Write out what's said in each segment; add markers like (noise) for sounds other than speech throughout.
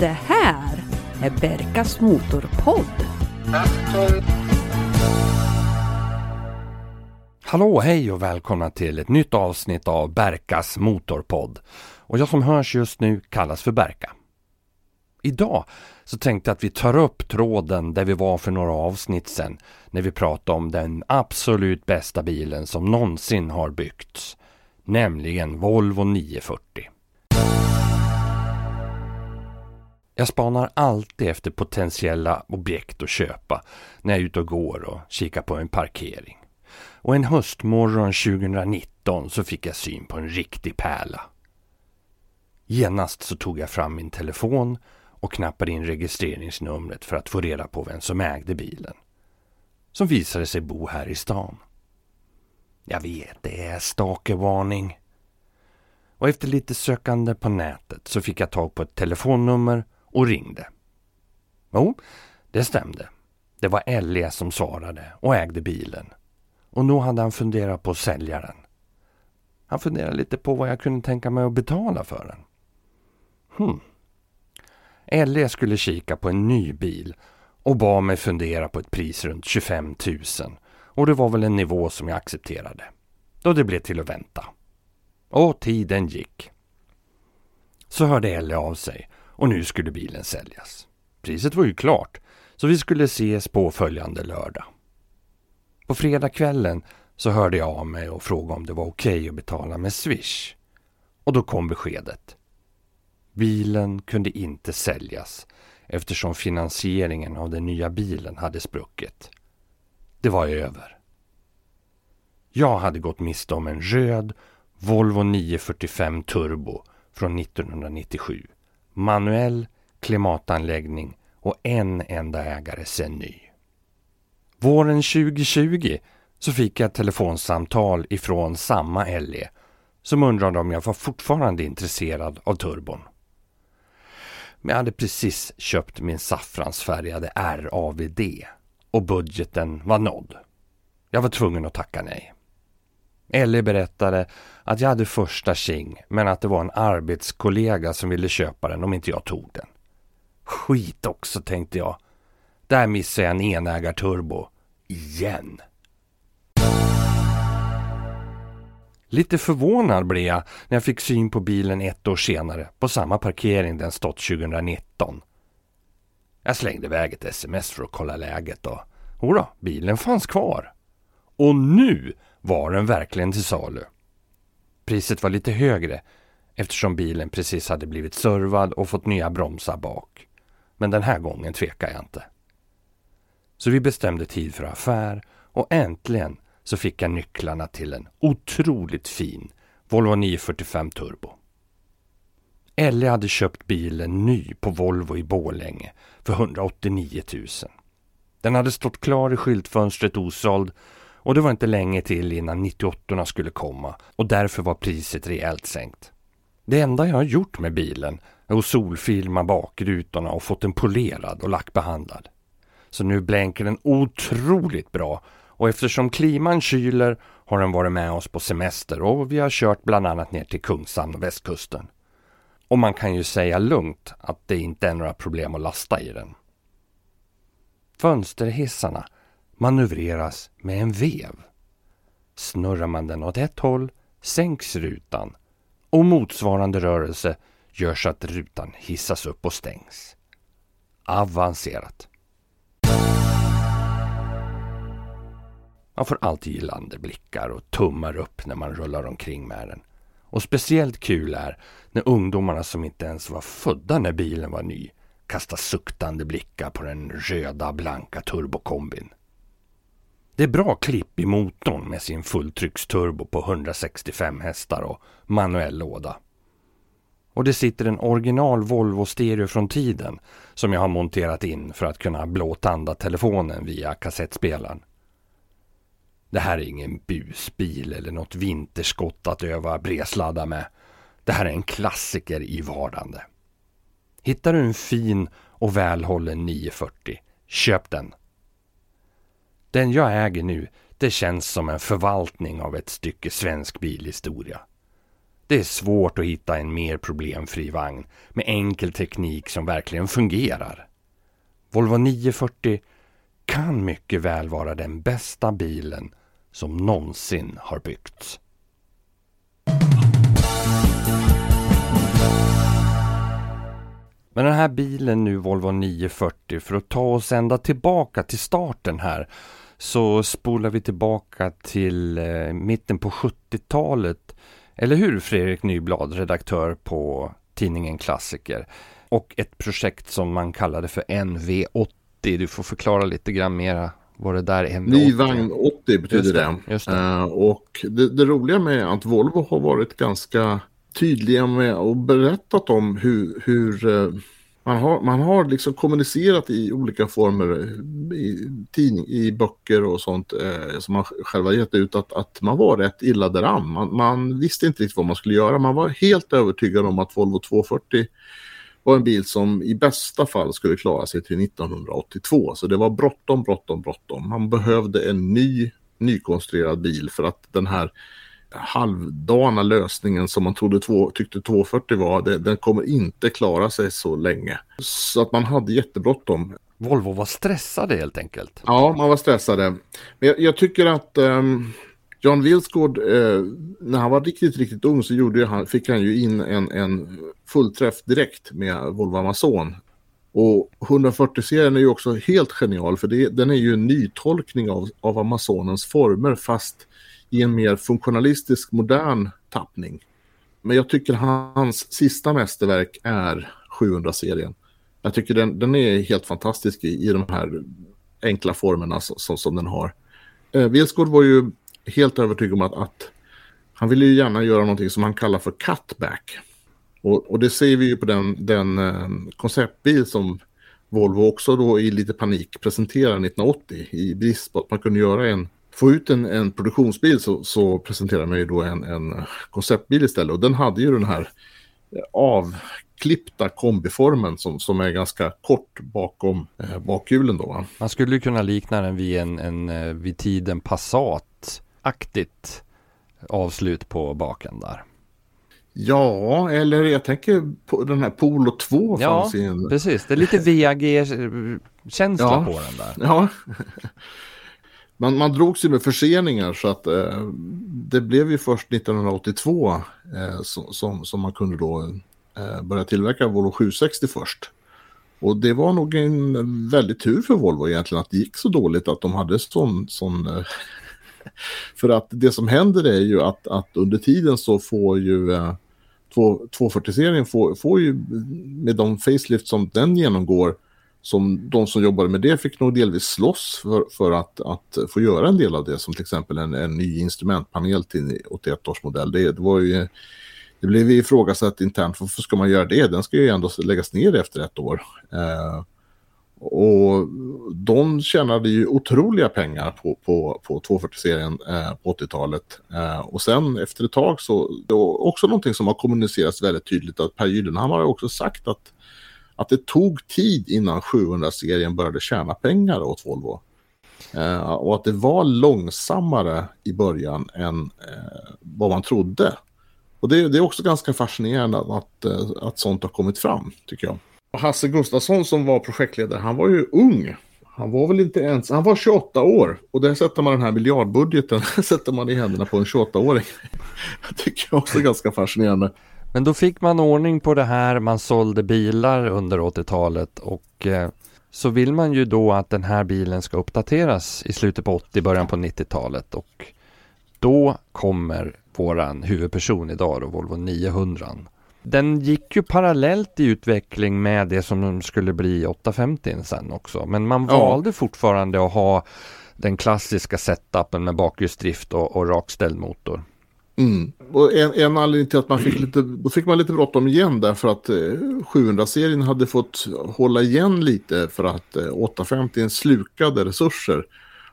Det här är Berkas Motorpodd. Hallå, hej och välkomna till ett nytt avsnitt av Berkas Motorpodd. Och jag som hörs just nu kallas för Berka. Idag så tänkte jag att vi tar upp tråden där vi var för några avsnitt sedan när vi pratade om den absolut bästa bilen som någonsin har byggts. Nämligen Volvo 940. Jag spanar alltid efter potentiella objekt att köpa när jag är ute och går och kikar på en parkering. Och en höstmorgon 2019 så fick jag syn på en riktig pärla. Genast så tog jag fram min telefon och knappade in registreringsnumret för att få reda på vem som ägde bilen. Som visade sig bo här i stan. Jag vet, det är stalkervarning. Och efter lite sökande på nätet så fick jag tag på ett telefonnummer och ringde. Jo, det stämde. Det var Ellie som svarade och ägde bilen. Och nu hade han funderat på att sälja den. Han funderade lite på vad jag kunde tänka mig att betala för den. Hmm. Ellie skulle kika på en ny bil och bad mig fundera på ett pris runt 25 000 och det var väl en nivå som jag accepterade. Då det blev till att vänta. Och tiden gick. Så hörde Ellie av sig och nu skulle bilen säljas. Priset var ju klart så vi skulle ses på följande lördag. På fredagskvällen så hörde jag av mig och frågade om det var okej okay att betala med Swish. Och då kom beskedet. Bilen kunde inte säljas eftersom finansieringen av den nya bilen hade spruckit. Det var över. Jag hade gått miste om en röd Volvo 945 Turbo från 1997. Manuell, klimatanläggning och en enda ägare sen ny. Våren 2020 så fick jag ett telefonsamtal ifrån samma LE som undrade om jag var fortfarande intresserad av turbon. Men jag hade precis köpt min saffransfärgade RAVD och budgeten var nådd. Jag var tvungen att tacka nej. Ellie berättade att jag hade första tjing men att det var en arbetskollega som ville köpa den om inte jag tog den. Skit också tänkte jag. Där missade jag en enägarturbo. Igen. Lite förvånad blev jag när jag fick syn på bilen ett år senare på samma parkering den stått 2019. Jag slängde iväg ett sms för att kolla läget och jodå, bilen fanns kvar. Och nu var den verkligen till salu. Priset var lite högre eftersom bilen precis hade blivit servad och fått nya bromsar bak. Men den här gången tvekade jag inte. Så vi bestämde tid för affär och äntligen så fick jag nycklarna till en otroligt fin Volvo 945 Turbo. Ellie hade köpt bilen ny på Volvo i Bålänge för 189 000. Den hade stått klar i skyltfönstret osåld och det var inte länge till innan 98 skulle komma och därför var priset rejält sänkt. Det enda jag har gjort med bilen är att solfilma bakrutorna och fått den polerad och lackbehandlad. Så nu blänker den otroligt bra och eftersom kliman kyler har den varit med oss på semester och vi har kört bland annat ner till Kungshamn och västkusten. Och man kan ju säga lugnt att det inte är några problem att lasta i den. Fönsterhissarna manövreras med en vev. Snurrar man den åt ett håll sänks rutan och motsvarande rörelse gör så att rutan hissas upp och stängs. Avancerat. Man får alltid gillande blickar och tummar upp när man rullar omkring med den. Och speciellt kul är när ungdomarna som inte ens var födda när bilen var ny kastar suktande blickar på den röda blanka turbokombin. Det är bra klipp i motorn med sin fulltrycksturbo på 165 hästar och manuell låda. Och det sitter en original Volvo stereo från tiden som jag har monterat in för att kunna blåtanda telefonen via kassettspelaren. Det här är ingen busbil eller något vinterskott att öva bredsladda med. Det här är en klassiker i vardande. Hittar du en fin och välhållen 940, köp den. Den jag äger nu, det känns som en förvaltning av ett stycke svensk bilhistoria. Det är svårt att hitta en mer problemfri vagn med enkel teknik som verkligen fungerar. Volvo 940 kan mycket väl vara den bästa bilen som någonsin har byggts. Men den här bilen nu, Volvo 940, för att ta oss ända tillbaka till starten här så spolar vi tillbaka till eh, mitten på 70-talet. Eller hur Fredrik Nyblad, redaktör på tidningen Klassiker? Och ett projekt som man kallade för NV80. Du får förklara lite grann mera vad det där NV80 Ny vagn 80 betyder det. det. det. Uh, och det, det roliga med att Volvo har varit ganska tydliga med och berättat om hur, hur eh, man har, man har liksom kommunicerat i olika former eh, i tidning, i böcker och sånt eh, som man själva gett ut att, att man var rätt illa däran. Man, man visste inte riktigt vad man skulle göra. Man var helt övertygad om att Volvo 240 var en bil som i bästa fall skulle klara sig till 1982. Så det var bråttom, bråttom, bråttom. Man behövde en ny nykonstruerad bil för att den här halvdana lösningen som man trodde två, tyckte 240 var, det, den kommer inte klara sig så länge. Så att man hade jättebråttom. Volvo var stressade helt enkelt. Ja, man var stressade. Men jag, jag tycker att um, John Wilsgård, eh, när han var riktigt, riktigt ung så gjorde han, fick han ju in en, en fullträff direkt med Volvo Amazon. Och 140-serien är ju också helt genial för det, den är ju en nytolkning av, av Amazonens former fast i en mer funktionalistisk modern tappning. Men jag tycker hans sista mästerverk är 700-serien. Jag tycker den, den är helt fantastisk i, i de här enkla formerna som, som den har. Eh, Vilsgård var ju helt övertygad om att, att, han ville ju gärna göra någonting som han kallar för cutback. Och, och det ser vi ju på den, den eh, konceptbil som Volvo också då i lite panik presenterade 1980 i brist på att man kunde göra en få ut en, en produktionsbil så, så presenterar man ju då en, en konceptbil istället. Och den hade ju den här avklippta kombiformen som, som är ganska kort bakom eh, bakhjulen då. Man skulle ju kunna likna den vid en, en eh, vid tiden Passat-aktigt avslut på baken där. Ja, eller jag tänker på den här Polo 2 ja, fanns Ja, precis. Det är lite VAG-känsla ja. på den där. Ja, man, man drog sig med förseningar så att eh, det blev ju först 1982 eh, som, som, som, man kunde då eh, börja tillverka Volvo 760 först. Och det var nog en väldigt tur för Volvo egentligen att det gick så dåligt att de hade sån... sån eh, (laughs) för att det som händer är ju att, att under tiden så får ju eh, 240-serien får, får ju med de facelift som den genomgår som de som jobbade med det fick nog delvis slåss för, för att, att få göra en del av det som till exempel en, en ny instrumentpanel till 81 års modell. Det, det var ju det blev ifrågasatt internt, varför ska man göra det? Den ska ju ändå läggas ner efter ett år. Eh, och de tjänade ju otroliga pengar på, på, på 240-serien eh, på 80-talet. Eh, och sen efter ett tag så, det var också någonting som har kommunicerats väldigt tydligt att Per Gyllenhammar har också sagt att att det tog tid innan 700-serien började tjäna pengar åt Volvo. Eh, och att det var långsammare i början än eh, vad man trodde. Och det, det, är också ganska fascinerande att, att eh, sånt har kommit fram, tycker jag. Hasse Gustafsson som var projektledare, han var ju ung. Han var väl inte ens, han var 28 år. Och där sätter man den här miljardbudgeten, (laughs) sätter man i händerna på en 28-åring. (laughs) Det tycker jag också är ganska fascinerande. Men då fick man ordning på det här, man sålde bilar under 80-talet och eh, så vill man ju då att den här bilen ska uppdateras i slutet på 80, början på 90-talet och då kommer våran huvudperson idag då, Volvo 900. Den gick ju parallellt i utveckling med det som skulle bli 850 sen också, men man ja. valde fortfarande att ha den klassiska setupen med bakhjulsdrift och, och rakställd motor. Mm. Och en, en anledning till att man fick lite, då fick man lite bråttom igen därför att eh, 700-serien hade fått hålla igen lite för att eh, 850 slukade resurser.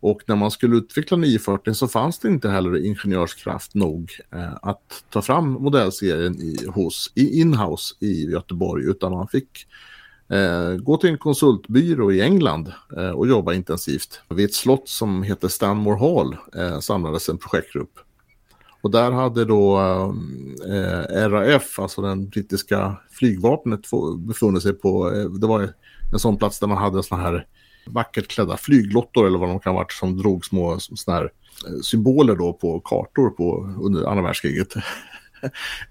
Och när man skulle utveckla 940 så fanns det inte heller ingenjörskraft nog eh, att ta fram modellserien i, hos, i inhouse i Göteborg utan man fick eh, gå till en konsultbyrå i England eh, och jobba intensivt. Vid ett slott som heter Stanmore Hall eh, samlades en projektgrupp och där hade då eh, RAF, alltså den brittiska flygvapnet, befunnit sig på, eh, det var en sån plats där man hade såna här vackert klädda flyglottor eller vad de kan ha varit som drog små såna här eh, symboler då på kartor på, under andra världskriget.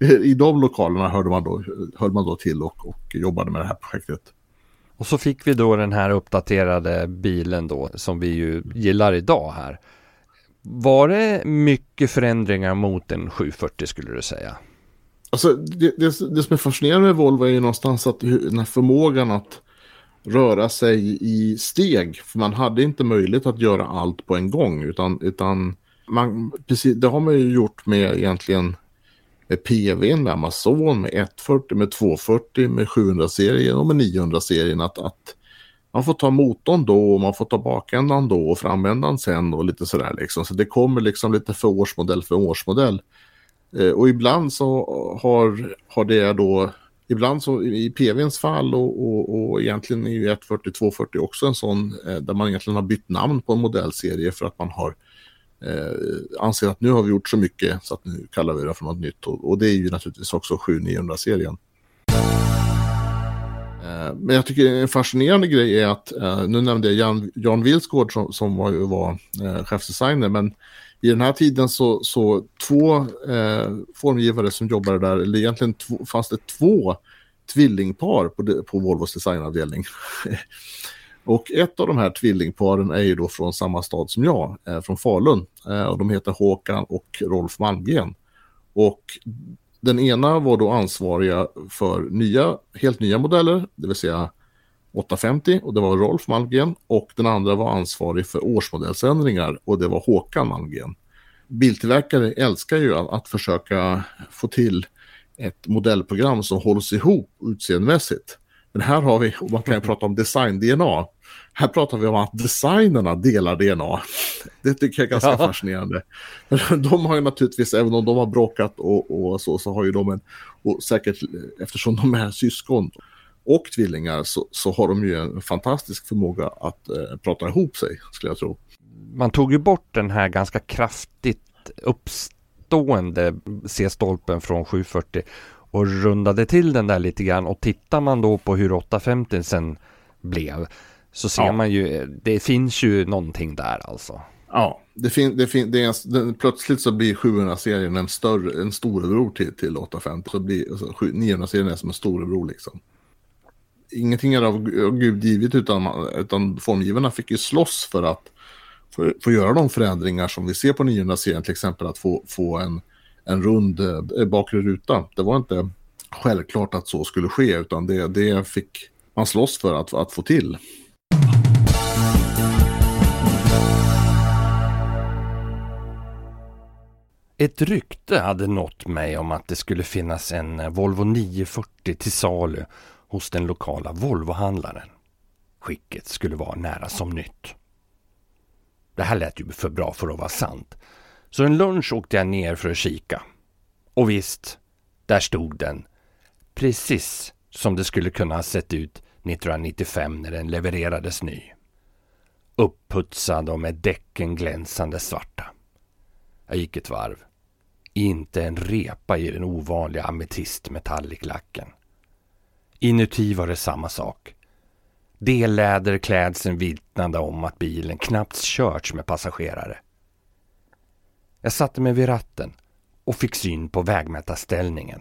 (laughs) I de lokalerna hörde man då, höll man då till och, och jobbade med det här projektet. Och så fick vi då den här uppdaterade bilen då som vi ju gillar idag här. Var det mycket förändringar mot en 740 skulle du säga? Alltså det, det, det som är fascinerande med Volvo är ju någonstans att den här förmågan att röra sig i steg. För man hade inte möjlighet att göra allt på en gång. Utan, utan man, precis, det har man ju gjort med egentligen med PVn, med Amazon, med 140, med 240, med 700-serien och med 900-serien. Att, att man får ta motorn då och man får ta bakändan då och framändan sen och lite sådär liksom. Så det kommer liksom lite för årsmodell för årsmodell. Eh, och ibland så har, har det då, ibland så i PVns fall och, och, och egentligen är ju 140, 240 också en sån eh, där man egentligen har bytt namn på en modellserie för att man har eh, anser att nu har vi gjort så mycket så att nu kallar vi det för något nytt. Och, och det är ju naturligtvis också 7900-serien. Men jag tycker en fascinerande grej är att, eh, nu nämnde jag Jan, Jan Wilsgård som, som var, var eh, chefsdesigner, men i den här tiden så, så två eh, formgivare som jobbade där, eller egentligen två, fanns det två tvillingpar på, de, på Volvos designavdelning. (laughs) Och ett av de här tvillingparen är ju då från samma stad som jag, eh, från Falun. Eh, och de heter Håkan och Rolf Malmgren. Och den ena var då ansvariga för nya, helt nya modeller, det vill säga 850 och det var Rolf Malmgren. Och den andra var ansvarig för årsmodellsändringar och det var Håkan Malmgren. Biltillverkare älskar ju att, att försöka få till ett modellprogram som hålls ihop utseendemässigt. Men här har vi, och man kan ju prata om design-DNA. Här pratar vi om att designerna delar DNA. Det tycker jag är ganska ja. fascinerande. (laughs) De har ju naturligtvis, även om de har bråkat och, och så, så har ju de en, och säkert eftersom de är syskon och tvillingar så, så har de ju en fantastisk förmåga att eh, prata ihop sig, skulle jag tro. Man tog ju bort den här ganska kraftigt uppstående C-stolpen från 740 och rundade till den där lite grann och tittar man då på hur 850 sen blev så ser ja. man ju, det finns ju någonting där alltså. Ja, det fin, det fin, det är en, plötsligt så blir 700-serien en, större, en storebror till, till 850. Så blir alltså, 900-serien är som en storebror liksom. Ingenting är av Gud givet utan, utan formgivarna fick ju slåss för att få göra de förändringar som vi ser på 900-serien. Till exempel att få, få en en rund eh, bakre ruta. Det var inte självklart att så skulle ske utan det, det fick man slåss för att, att få till. Ett rykte hade nått mig om att det skulle finnas en eh, Volvo 940 till salu hos den lokala Volvohandlaren. Skicket skulle vara nära som nytt. Det här lät ju för bra för att vara sant. Så en lunch åkte jag ner för att kika. Och visst, där stod den. Precis som det skulle kunna ha sett ut 1995 när den levererades ny. Upputsad och med däcken glänsande svarta. Jag gick ett varv. Inte en repa i den ovanliga ametistmetalliklacken. Inuti var det samma sak. Delläderklädseln vittnade om att bilen knappt körts med passagerare. Jag satte mig vid ratten och fick syn på vägmätarställningen.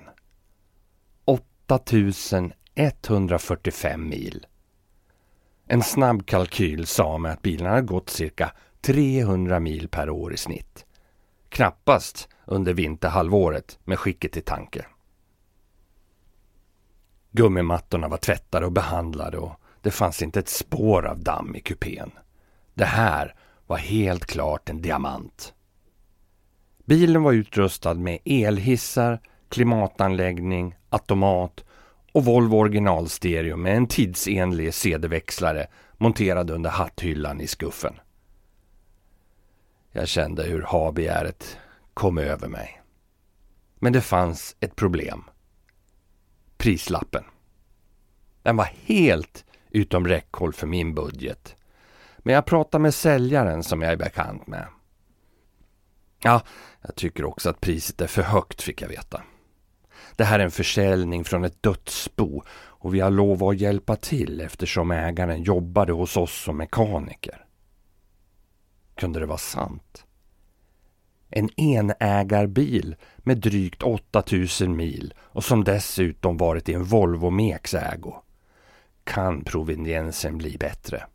8145 mil. En snabb kalkyl sa mig att bilarna hade gått cirka 300 mil per år i snitt. Knappast under vinterhalvåret med skicket i tanke. Gummimattorna var tvättade och behandlade och det fanns inte ett spår av damm i kupén. Det här var helt klart en diamant. Bilen var utrustad med elhissar, klimatanläggning, automat och Volvo originalstereo med en tidsenlig CD-växlare monterad under hatthyllan i skuffen. Jag kände hur habegäret kom över mig. Men det fanns ett problem. Prislappen. Den var helt utom räckhåll för min budget. Men jag pratade med säljaren som jag är bekant med. Ja, jag tycker också att priset är för högt fick jag veta. Det här är en försäljning från ett dödsbo och vi har lovat att hjälpa till eftersom ägaren jobbade hos oss som mekaniker. Kunde det vara sant? En enägarbil med drygt 8000 mil och som dessutom varit i en Volvo Meks ägo. Kan proveniensen bli bättre?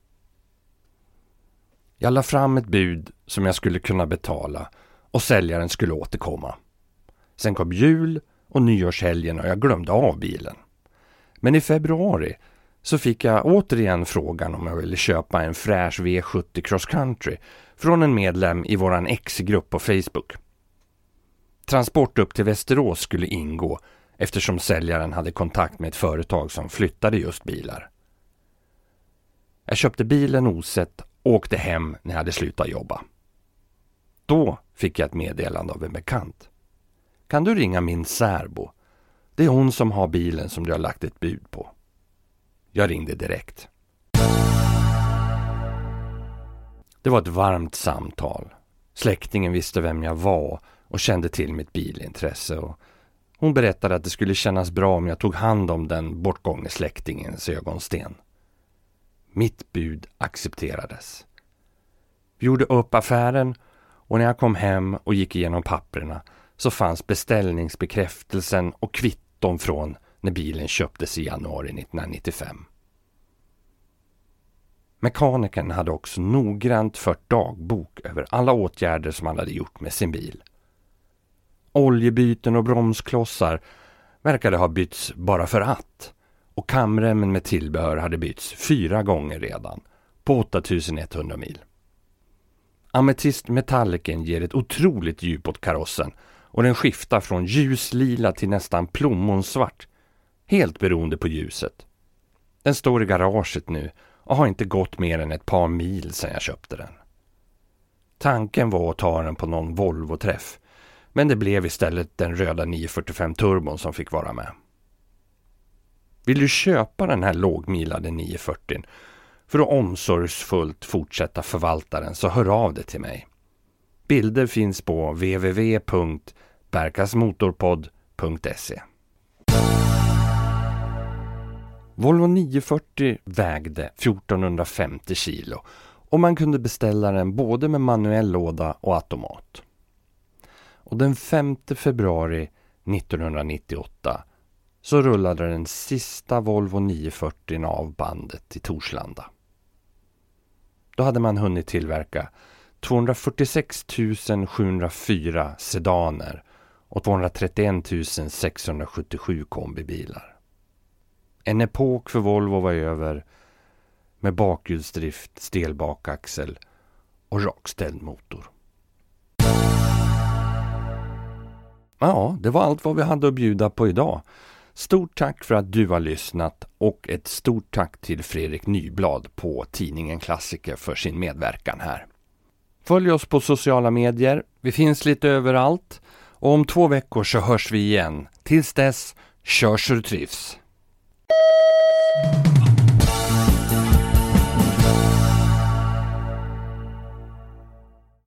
Jag la fram ett bud som jag skulle kunna betala och säljaren skulle återkomma. Sen kom jul och nyårshelgen och jag glömde av bilen. Men i februari så fick jag återigen frågan om jag ville köpa en fräsch V70 Cross Country från en medlem i våran X-grupp på Facebook. Transport upp till Västerås skulle ingå eftersom säljaren hade kontakt med ett företag som flyttade just bilar. Jag köpte bilen osett och åkte hem när jag hade slutat jobba. Då fick jag ett meddelande av en bekant. Kan du ringa min särbo? Det är hon som har bilen som du har lagt ett bud på. Jag ringde direkt. Det var ett varmt samtal. Släktingen visste vem jag var och kände till mitt bilintresse. Och hon berättade att det skulle kännas bra om jag tog hand om den bortgångne släktingens ögonsten. Mitt bud accepterades. Vi gjorde upp affären och när jag kom hem och gick igenom papperna så fanns beställningsbekräftelsen och kvitton från när bilen köptes i januari 1995. Mekanikern hade också noggrant fört dagbok över alla åtgärder som han hade gjort med sin bil. Oljebyten och bromsklossar verkade ha bytts bara för att och kamremmen med tillbehör hade bytts fyra gånger redan på 8100 mil. Ametistmetalliken ger ett otroligt djup åt karossen och den skiftar från ljuslila till nästan plommonsvart, helt beroende på ljuset. Den står i garaget nu och har inte gått mer än ett par mil sedan jag köpte den. Tanken var att ta den på någon Volvo-träff, men det blev istället den röda 945 turbon som fick vara med. Vill du köpa den här lågmilade 940 för att omsorgsfullt fortsätta förvalta den så hör av dig till mig. Bilder finns på www.berkasmotorpodd.se Volvo 940 vägde 1450 kilo och man kunde beställa den både med manuell låda och automat. Och den 5 februari 1998 så rullade den sista Volvo 940 av bandet till Torslanda. Då hade man hunnit tillverka 246 704 sedaner och 231 677 kombibilar. En epok för Volvo var över med bakhjulsdrift, stel bakaxel och rakställd motor. Ja, det var allt vad vi hade att bjuda på idag. Stort tack för att du har lyssnat och ett stort tack till Fredrik Nyblad på tidningen Klassiker för sin medverkan här. Följ oss på sociala medier. Vi finns lite överallt. Och om två veckor så hörs vi igen. Tills dess, kör så du trivs.